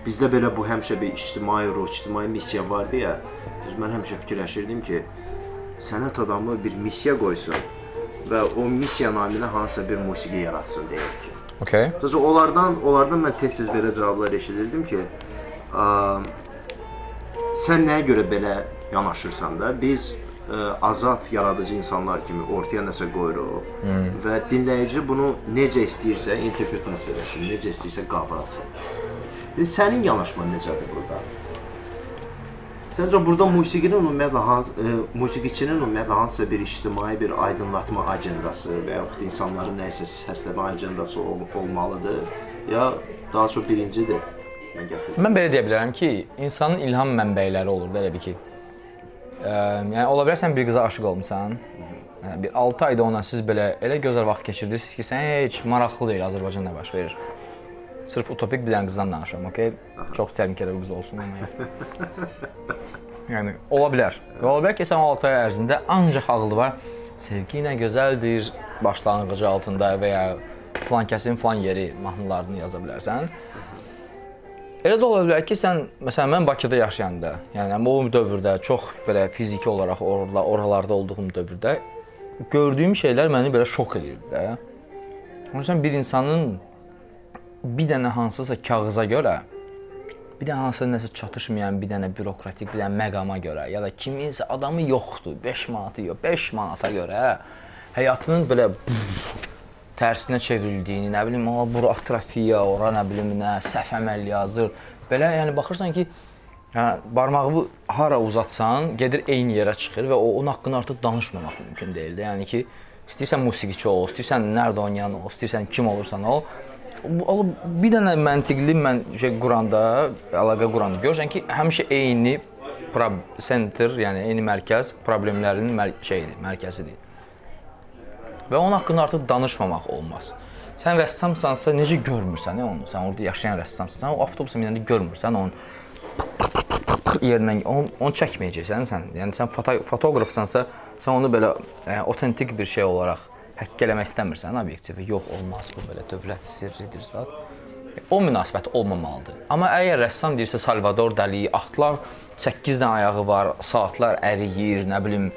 bizdə belə bu həmişə bir ictimai ruh, ictimai missiya vardı ya. Mən həmişə fikirləşirdim ki, sənət adamı bir missiya qoysun və o missiya naminə hansısa bir musiqi yaratsın deyir ki. Okay. Düz onlardan, onlardan mən tez-tez belə cavablar eşidirdim ki, ə, sən nəyə görə belə yanaşırsan da biz ə, azad yaradıcı insanlar kimi ortaya nəsə qoyuruq hmm. və dinləyici bunu necə istəyirsə interpretasiya etsin, necə istəyirsə qavrasın. Sənin yanaşman necədir burada? Səncə burada musiqinin ümumiyyətlə hansı e, musiqiçinin ümumiyyətlə hansısa bir ictimai bir aydınlatma agendası və yaxud insanların nəyisə səsləmə agendası ol olmalıdır, ya daha çox birincidir? Mən gətirdim. Mən belə deyə bilərəm ki, insanın ilham mənbələri olur da elə bir ki. Ə, yəni ola bilər sən bir qıza aşiq olmusan. Yəni bir 6 ayda onunla siz belə elə gözəl vaxt keçirirsiniz ki, sən heç maraqlı deyil Azərbaycanda baş verir. Sırf utopik bir dənə qızdan danışıram, okey? Çox istərdim ki, elə bir qız olsun amma. yəni ola bilər. Və ola bilər ki, sən 6 ay ərzində ancaq ağlı var. Sevgi ilə gözəldir başlanğıcı altında və ya falan kəsin falan yeri mahnılarını yaza bilərsən. Elə də ola bilər ki, sən məsələn mən Bakıda yaşayanda, yəni o dövrdə çox belə fiziki olaraq orada oralarda olduğum dövrdə gördüyüm şeylər məni belə şok edirdi də. Məsələn bir insanın bir dənə hansısa kağıza görə bir dənə hansısa nəsə çatışmayan bir dənə bürokratik bir dənə məqama görə ya da kiminsə adamı yoxdur, 5 manatı yox, 5 manata görə həyatının belə tərsinə çevrildiyini, nə bilim, o bura atrofiya, ora nə bilim nə, səhv əməl yazır. Belə yəni baxırsan ki, hə, barmağı hara uzatsan, gedir eyni yerə çıxır və o onun haqqında artıq danışmamaq mümkün deyil də. Yəni ki, istəyirsən musiqiçi ol, istəyirsən nerdə oynayan ol, istəyirsən kim olursan ol. Bu bir dənə məntiqli mən şey quranda, əlaqə quranda görürsən ki, həmişə eyni center, yəni eyni mərkəz problemlərin mər şeyidir, mərkəzidir. Və onun haqqında artıq danışmamaq olmaz. Sən rəssamsansa necə görmürsən onu? Sən orada yaşayan rəssamsan. Sən o avtobusa minəndə görmürsən onun yerindən onu, onu çəkməyəcəksən sən. Yəni sən foto fotoqrafsansa, sən onu belə yəni, otentik bir şey olaraq həkk eləmək istəmirsən obyektivi. Yox, olmaz bu belə dövlət sirridir zət. O münasibət olmamalıdır. Amma əgər rəssam deyirsə Salvador Dali, atlar 8 dənə ayağı var, saatlar əriyir, nə bilim,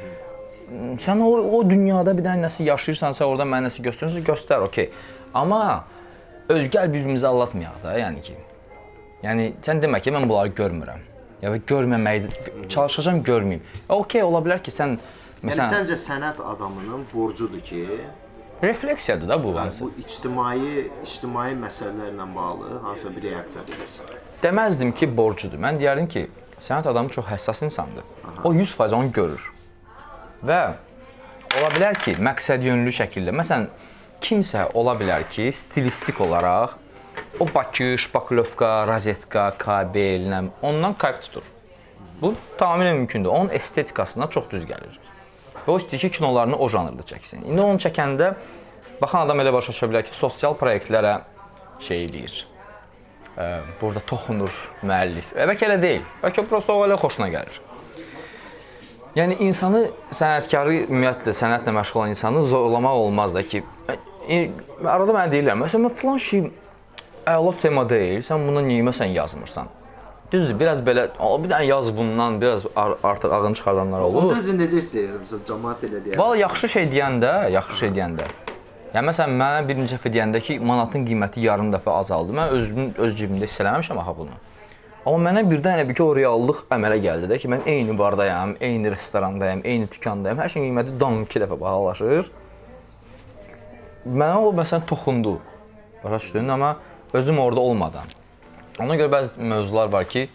sən o, o dünyada bir dənə nəsə yaşayırsansa, orada mənə nəsə göstərirsən, göstər, okey. Amma özgəl bir-birimizi aldatmayaq da, yəni ki. Yəni sən demə ki, mən bunları görmürəm. Ya və görməməyi çalışacağam görməyim. Okey, ola bilər ki, sən məsələn Yəni səncə sənət adamının borcudur ki, refleksiyadır da bu. yəni, bu ictimai ictimai məsələlərlə bağlı hansısa bir reaksiya bilirsən. Deməzdim ki, borcudur. Mən deyərdim ki, sənət adamı çox həssas insandır. Aha. O 100% onu görür. Və ola bilər ki, məqsədyönlü şəkildə, məsələn, kimsə ola bilər ki, stilistik olaraq o Bakı, Şpaklovka, Rozetka, kabel, ondan kayf tutur. Bu tamamilə mümkündür. Onun estetikasına çox düz gəlir. Və o istəyir ki, kinolarını o janrda çəksin. İndi onu çəkəndə baxan adam elə başa düşə bilər ki, sosial layihələrə şey eləyir. Burada toxunur müəllif. Bəlkə elə deyil. Bəlkə prosta o elə xoşuna gəlir. Yəni insanı sənətkarı ümumiyyətlə sənətlə məşğul olan insanı zorlamaq olmaz da ki, e, arada mənə deyirlər, məsələn, mən filan şey əla tema deyil, sən bunu niyə sən yazmırsan? Düzdür, biraz belə, bir dənə yaz bundan, biraz artıq ağın çıxardanlar olur. Onu düzün necə istəyirsən? Məsələn, cəmaət elə deyər. Valla yaxşı şey deyəndə, yaxşı şey deyəndə. Yəni məsələn mənə bir neçə dəfə deyəndə ki, manatın qiyməti yarım dəfə azaldı. Mən özüm öz cibimdə hiss eləməmişəm axı bunu. Amma mənə birdən elə bir ki, o reallıq əmələ gəldi də ki, mən eyni bardayam, eyni restorandayam, eyni dükandayam. Hər şeyin qiyməti dan 2 dəfə bahalaşır. Mənə o məsələn toxundu. Başa düşdün, amma özüm orada olmadan. Ona görə bəzi mövzular var ki,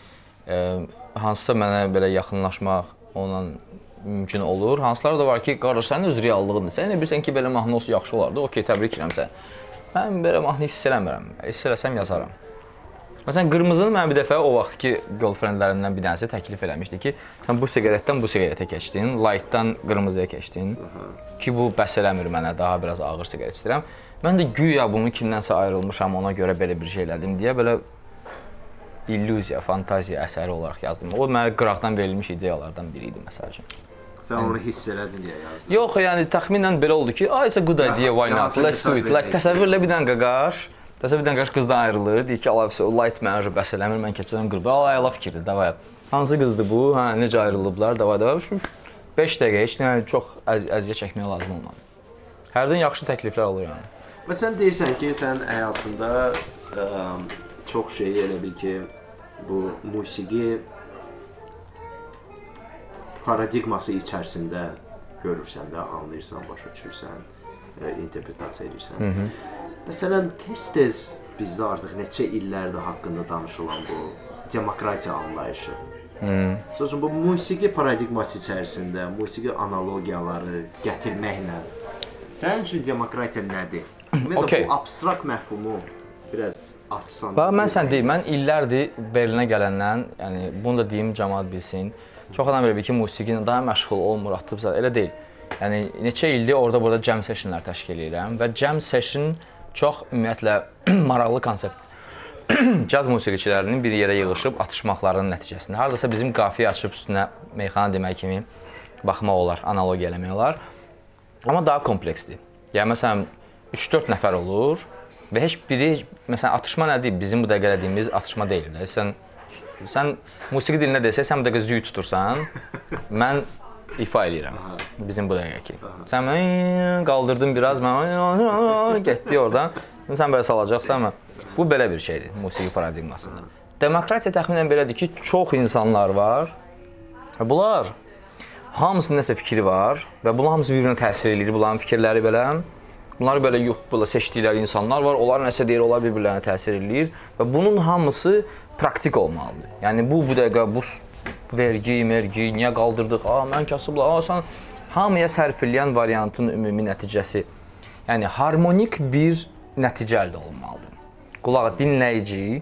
e, hansısa mənə belə yaxınlaşmaq onunla mümkün olur. Hansılar da var ki, qardaş sənin öz reallığındır. Sən elə bilirsən ki, belə mahnı olsa yaxşı olardı. Okay, təbrik edirəm səni. Mən belə mahnı hiss eləmirəm. Hiss eləsəm yazaram. Məsələn, qırmızını mən bir dəfə o vaxt ki, girlfriendlərimdən bir dənəsi təklif eləmişdi ki, sən bu siqaretdən bu siqaretə keçdin, lightdan qırmızıya keçdin. Ki bu bəs eləmir mənə, daha biraz ağır siqaret istəyirəm. Mən də güya bunu kimdənsə ayrılmışam, ona görə belə bir şey elədim deyə belə illüziya, fantaziya əsəri olaraq yazdım. O mənə qıraqdan verilmiş ideyalardan biri idi məsəl üçün. Sən onu hiss elədin deyə yazdın. Yox, yəni təxminən belə oldu ki, "Ay, it's a good idea, why not? Let's do it." Like təsəvvürlə bir dənə qaqaş, təsəvvür bir dənə qaqaş qızdan ayrılır, deyir ki, "Allah so light mənə bəs eləmir, mən keçirəm qrupa." "Ay, Allah fikirdir, davay." Hansı qızdır bu? Hə, necə ayrılıblar? Davay, davay. Şu 5 dəqiqə heç nə çox əz əziyyət çəkməyə lazım olmadı. Hərdən yaxşı təkliflər olur yəni. Və sən deyirsən ki, sən həyatında ə, çox şey elə bil ki, bu musiqi paradigması içərisində görürsən də, anlayırsan, başa düşürsən, ə, interpretasiya edirsən. Hı -hı. Məsələn, tez-tez bizdə artıq neçə illərdir haqqında danışılan bu demokratiya anlayışı. Hı. Sözün bu musiqi paradigması içərisində musiqi analogiyaları gətirməklə sənin üçün demokratiya nədir? Və Okay. bu abstrakt məfhumu biraz açsan. Bax mən sən deyim, mən illərdir Berlinə gələndən, yəni bunu da deyim cəmaət bilsin. Çox adam belə bir ki, musiqi ilə daha məşğul olmur, atıbsa, elə deyil. Yəni neçə ildir orada burada jam sessionlar təşkil edirəm və jam session çox ümumiyyətlə maraqlı konsept. Caz musiqiçilərinin bir yerə yığılıb atışmaqlarının nəticəsində hardasa bizim qafiyə açıb üstünə meyxana demək kimi baxmaq olar, analogiya eləmək olar. Amma daha kompleksdir. Yəni məsələn 3-4 nəfər olur və heç biri məsələn atışma nədir? Bizim bu dəqiqə elədiyimiz atışma deyil də. Sən sən musiqi dilində desək, sən bu dəqiqə züy tutursan, mən ifa eləyirəm. Bizim bu dəqiqəki. Sən mən qaldırdın biraz, mən getdi oradan. Sən belə salacaqsan amma bu belə bir şeydir musiqi paradigmasında. Demokratiya təxminən belədir ki, çox insanlar var. Bunlar hamısının nəsə fikri var və bunlar hamısı bir-birinə təsir eləyir. Bunların fikirləri belə Bunları belə yox, belə seçdikləri insanlar var. Onlar nəsə deyir, onlar bir-birlərinə təsir eləyir və bunun hamısı praktik olmalıdır. Yəni bu bu dəqiqə bu vergi, mergi, niyə qaldırdıq? A, mən kasıblar. A, sən hamıya sərf eləyən variantın ümumi nəticəsi. Yəni harmonik bir nəticə əldə olmalıdır. Qulaq dinləyici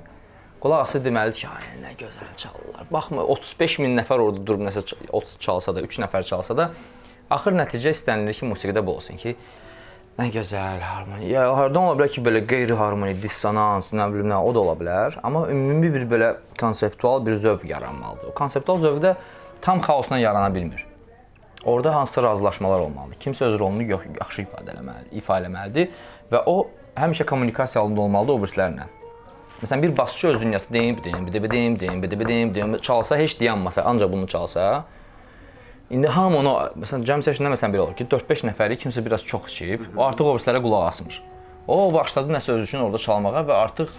qulaq ası deməlidir ki, ay nə gözəl çalırlar. Baxma 35 min nəfər orada durub nəsə ç- 30 çalsa da, 3 nəfər çalsa da axır nəticə istənilir ki, musiqidə bu olsun ki, Nə gözəl harmoniya. Ya hardan ola bilər ki, belə qeyri-harmoniya, dissonans, nə bilim nə, o da ola bilər. Amma ümumi bir belə konseptual bir zövq yaranmalıdır. O konseptual zövqdə tam xaosdan yarana bilmir. Orda hansısa razılaşmalar olmalıdır. Kimsə öz rolunu yaxşı ifadə etməlidir, ifadə etməlidir və o həmişə kommunikasiya halında olmalıdır o birislərlə. Məsələn, bir basçı öz dünyasında deyim, deyim, deyim, deyim, deyim, deyim, deyim, çalsa heç dayanmasa, ancaq bunu çalsa, indi hamı onu məsələn cəm sessionda məsələn belə olur ki, 4-5 nəfəri kimsə biraz çox içib, o artıq o birislərə qulaq asmır. O başladı nəsə öz üçün orada çalmağa və artıq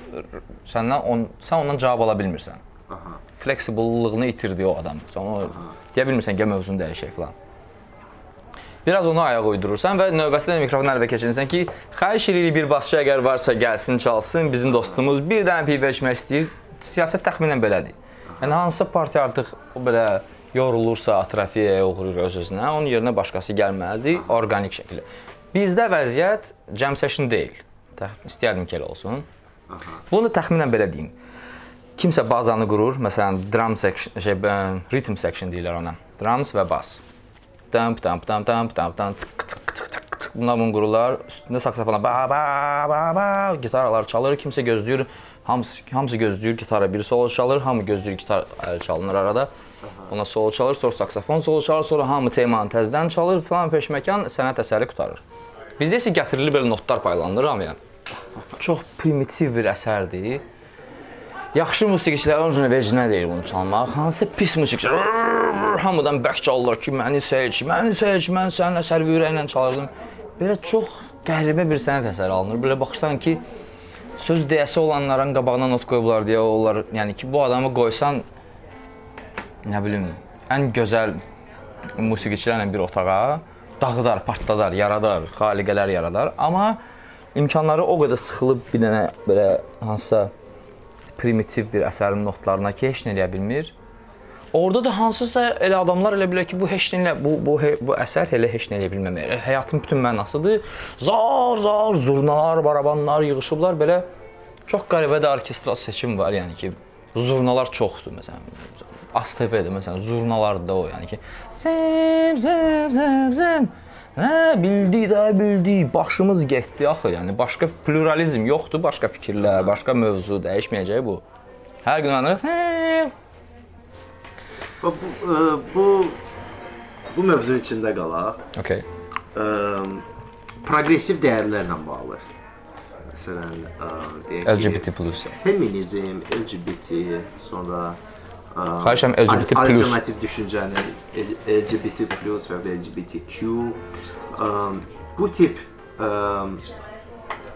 səndən on, sən ondan cavab ala bilmirsən. Aha. Fleksibliyini itirdi o adam. Sən onu deyə bilmirsən ki, mövzunu dəyişək filan. Biraz onu ayaq uydurursan və növbəti də mikrofonu ələ keçirirsən ki, xahiş edirik bir basçı əgər varsa gəlsin, çalsın. Bizim dostumuz bir dənə pivə içmək istəyir. Siyasət təxminən belədir. Yəni hansısa partiya artıq o belə yorulursa, atrofiyaya uğrayır öz-özünə, onun yerinə başqası gəlməlidir, orqanik şəkildə. Bizdə vəziyyət jam session deyil. İstəyərdim ki, elə olsun. Bunu da təxminən belə deyim. Kimsə bazanı qurur, məsələn, drum section, şey, rhythm section deyirlər ona. Drums və bas. Dam dam dam dam dam dam tık tık. Bunlar bunu qururlar. Üstündə saksofona ba ba ba ba gitaralar çalır. Kimsə gözləyir, hamısı hamısı gözləyir gitara bir solo çalır, hamı gözləyir gitar əl çalınır arada. Ona solo çalır, sonra saksofon solo çalır, sonra hamı temanı təzədən çalır, falan feşməkan sənət əsəri qutarır. Bizdə isə gətirilir belə notlar paylanılır hamıya. Çox primitiv bir əsərdir. Yaxşı musiqiçilər onun üçün vecinə deyir bunu çalmaq. Hansı pis musiqiçilər hamıdan bərk çalırlar ki, məni seç, məni seç, mən sənin əsər ürəklə çalırdım. Belə çox qəribə bir sənət əsəri alınır. Belə baxırsan ki, söz deyəsi olanların qabağına not qoyublar deyə onlar, yəni ki, bu adamı qoysan nə bilim, ən gözəl musiqiçilərlə bir otağa dağıdar, partladar, yaradar, xaliqələr yaradar, amma imkanları o qədər sıxılıb bir dənə belə hansısa primitiv bir əsərin notlarına ki, heç nə eləyə bilmir. Orada da hansısa elə adamlar elə bilər ki, bu heç nə bu bu bu əsər elə heç nə eləyə bilməmək. Həyatın bütün mənasıdır. Zar zar zurnalar, barabanlar yığılışıblar belə çox qəribə də orkestral seçim var, yəni ki, zurnalar çoxdur məsələn. ASTV-də məsələn zurnalar da o, yəni ki, zim zim zim zim Hə, bildik də, bildik. Başımız getdi axı. Yəni başqa pluralizm yoxdur, başqa fikirlər, başqa mövzu dəyişməyəcək bu. Hər gün anırıq. Bu bu, bu bu mövzu içində qalaq. Okay. Ə, proqressiv dəyərlərlə bağlı. Məsələn, ə, deyək ki, LGBT+. feminizm, LGBT, sonra Xahişəm LGBT+. al- alternativ düşüncəni, LGBT+ və LGBTQ. Ə, bu tip ə,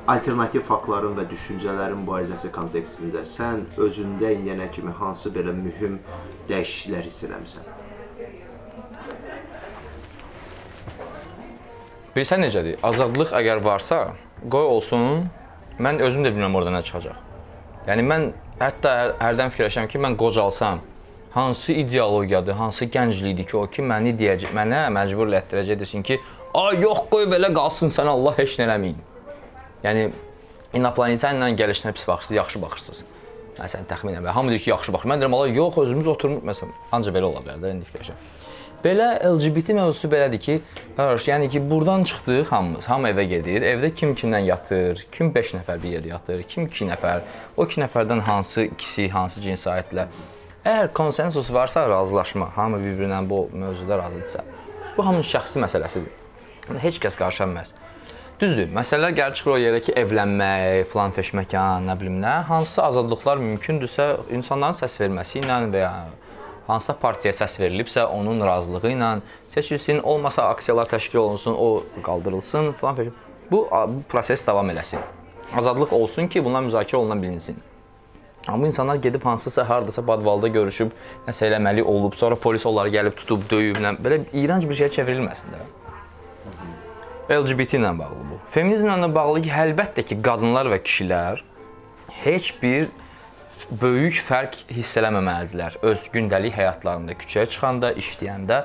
alternativ faktların və düşüncələrin mübarizəsi kontekstində sən özündə indiyənə kimi hansı belə mühüm dəyişikliklər hiss eləmisən? Bilirsən necədir? Azadlıq əgər varsa, qoy olsun. Mən özüm də bilmirəm orada nə çıxacaq. Yəni mən hətta hər- hərdən fikirləşirəm ki, mən qocalsam, hansı ideologiyadır, hansı gənclikdir ki, o ki məni deyəcək, mənə məcbur elətdirəcək desin ki, "Ay yox, qoy belə qalsın, sən Allah heç nə eləməyin." Yəni inoplanetanla gəlişinə pis baxırsınız, yaxşı baxırsınız. Məsələn, təxminən və hamı deyir ki, yaxşı baxır. Mən deyirəm, "Allah yox, özümüz oturmuş." Məsələn, ancaq belə ola bilər də indi fikirləşirəm. Belə LGBT mövzusu belədir ki, qardaş, yəni ki, burdan çıxdıq hamımız, hamı evə gedir. Evdə kim kimlə yatır, kim 5 nəfər bir yerdə yatır, kim 2 nəfər. O 2 nəfərdən hansı ikisi, hansı cinsiyyətlə. Əgər konsensus varsa, razılaşma, hamı bir-birinə bu mövzuda razıdırsa, bu hamının şəxsi məsələsidir. Yəni, Heç kəs qarışanmaz. Düzdür, məsələlər gəlir çıxır o yerə ki, evlənmək, filan feş məkan, nə bilim nə, hansı azadlıqlar mümkündürsə, insanların səs verməsi ilə və ya hansısa partiyaya səs verilibsə, onun razılığı ilə seçilsin, olmasa aksiyalar təşkil olunsun, o qaldırılsın, filan feş. Bu bu proses davam eləsin. Azadlıq olsun ki, bunlar müzakirə oluna bilinsin. Amma insanlar gedib hansısa hardasa badvalda görüşüb, nəsə eləməli olub, sonra polis onları gəlib tutub, döyüb, nə- belə iyrənc bir şeyə çevrilməsin də. LGBT ilə bağlı bu. Feminizmlə də bağlı ki, əlbəttə ki, qadınlar və kişilər heç bir böyük fərq hiss eləməməlidirlər öz gündəlik həyatlarında, küçəyə çıxanda, işləyəndə.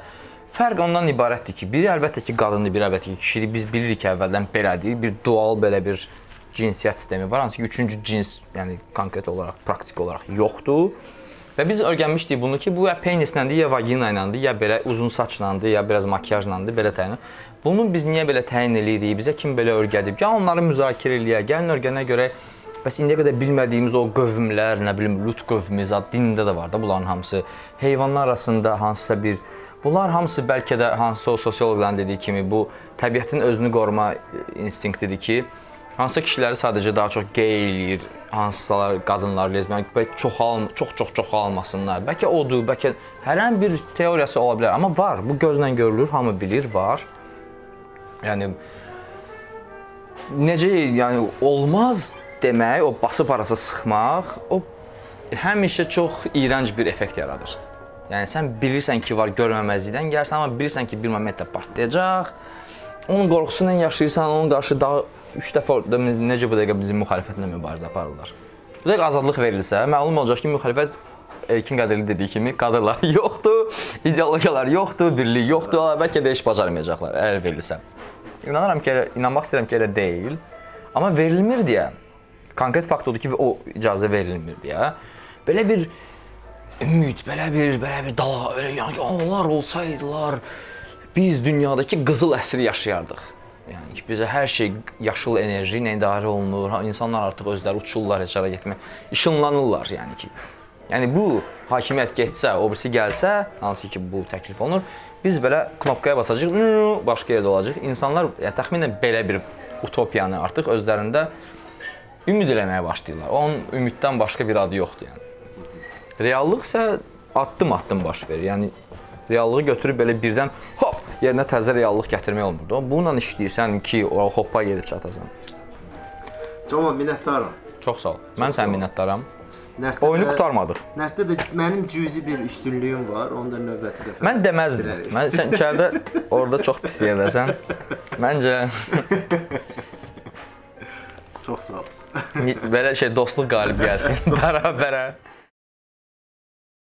Fərq ondan ibarətdir ki, biri əlbəttə ki, qadındır, biri əlbəttə ki, kişidir. Biz bilirik ki, əvvəldən belədir. Bir dual belə bir cinsiyyət sistemi var, hansı ki, üçüncü cins, yəni konkret olaraq, praktik olaraq yoxdur. Və biz öyrənmişdik bunu ki, bu ya penislədir, ya vagina iləndir, ya belə uzun saçlandır, ya biraz makyajlandır, belə təyin. Bunu biz niyə belə təyin eləyirik? Bizə kim belə öyrədib? Ya onları müzakirə eləyək. Gəlin öyrənə görə bəs indiyə qədər bilmədiyimiz o qövmlər, nə bilim, lut qövmü, zət dində də var da bunların hamısı. Heyvanlar arasında hansısa bir Bunlar hamısı bəlkə də hansısa o sosioloqların dediyi kimi bu təbiətin özünü qoruma instinktidir ki, hansısa kişiləri sadəcə daha çox gey eləyir, hansısalar qadınlar, lezbiyan bəlkə çoxal, çox-çox çoxalmasınlar. Bəlkə odur, bəlkə hər hansı bir teoriyası ola bilər, amma var. Bu gözlə görülür, hamı bilir, var. Yəni necə yəni olmaz demək, o basıb arası sıxmaq, o həmişə çox iyrənc bir effekt yaradır. Yəni sən bilirsən ki, var görməməzlikdən gəlsən, amma bilirsən ki, bir momentdə partlayacaq. Onun qorxusu ilə yaşayırsan, onun qarşı daha 3 dəfə necə bu dəqiqə bizim müxalifətlə mübarizə aparırlar. Bu dəqiqə azadlıq verilsə, məlum olacaq ki, müxalifət Erkin Qədiri dediyi kimi qadınlar yoxdur, ideologiyalar yoxdur, birlik yoxdur, bəlkə də heç bacarmayacaqlar əgər verilsə. İnanıram ki, elə, inanmaq istəyirəm ki, elə deyil. Amma verilmir deyə konkret fakt odur ki, o icazə verilmir deyə belə bir ümid, belə bir, belə bir dala, belə yəni ki, onlar olsaydılar biz dünyadakı qızıl əsri yaşayardıq. Yəni bizə hər şey yaşıl enerji ilə idarə olunur. İnsanlar artıq özləri uçurlar, heç hara getmə, işınlanırlar, yəni ki. Yəni bu hakimiyyət getsə, o birisi gəlsə, hansı ki bu təklif olunur, biz belə knopkaya basacağıq, başqa yerdə olacaq. İnsanlar yəni təxminən belə bir utopiyanı artıq özlərində ümid eləməyə başlayırlar. Onun ümiddən başqa bir adı yoxdur yəni. Reallıq isə addım-addım baş verir. Yəni reallığı götürüb belə birdən hop yerinə təzə reallıq gətirmək olmurdu. Bununla işləyirsən ki, o hoppa gedib çatasan. Cama minnətdaram. Çox sağ ol. Mən sağ sən ol. minnətdaram. Nərddə Oyunu də- qurtarmadıq. Nərddə də mənim cüzi bir üstünlüyüm var. Onu da növbəti dəfə. Mən deməzdim. bilərək. Mən sən içəridə orada çox pis yerləsən. Məncə Çox sağ ol. belə şey dostluq qalib gəlsin bərabərə.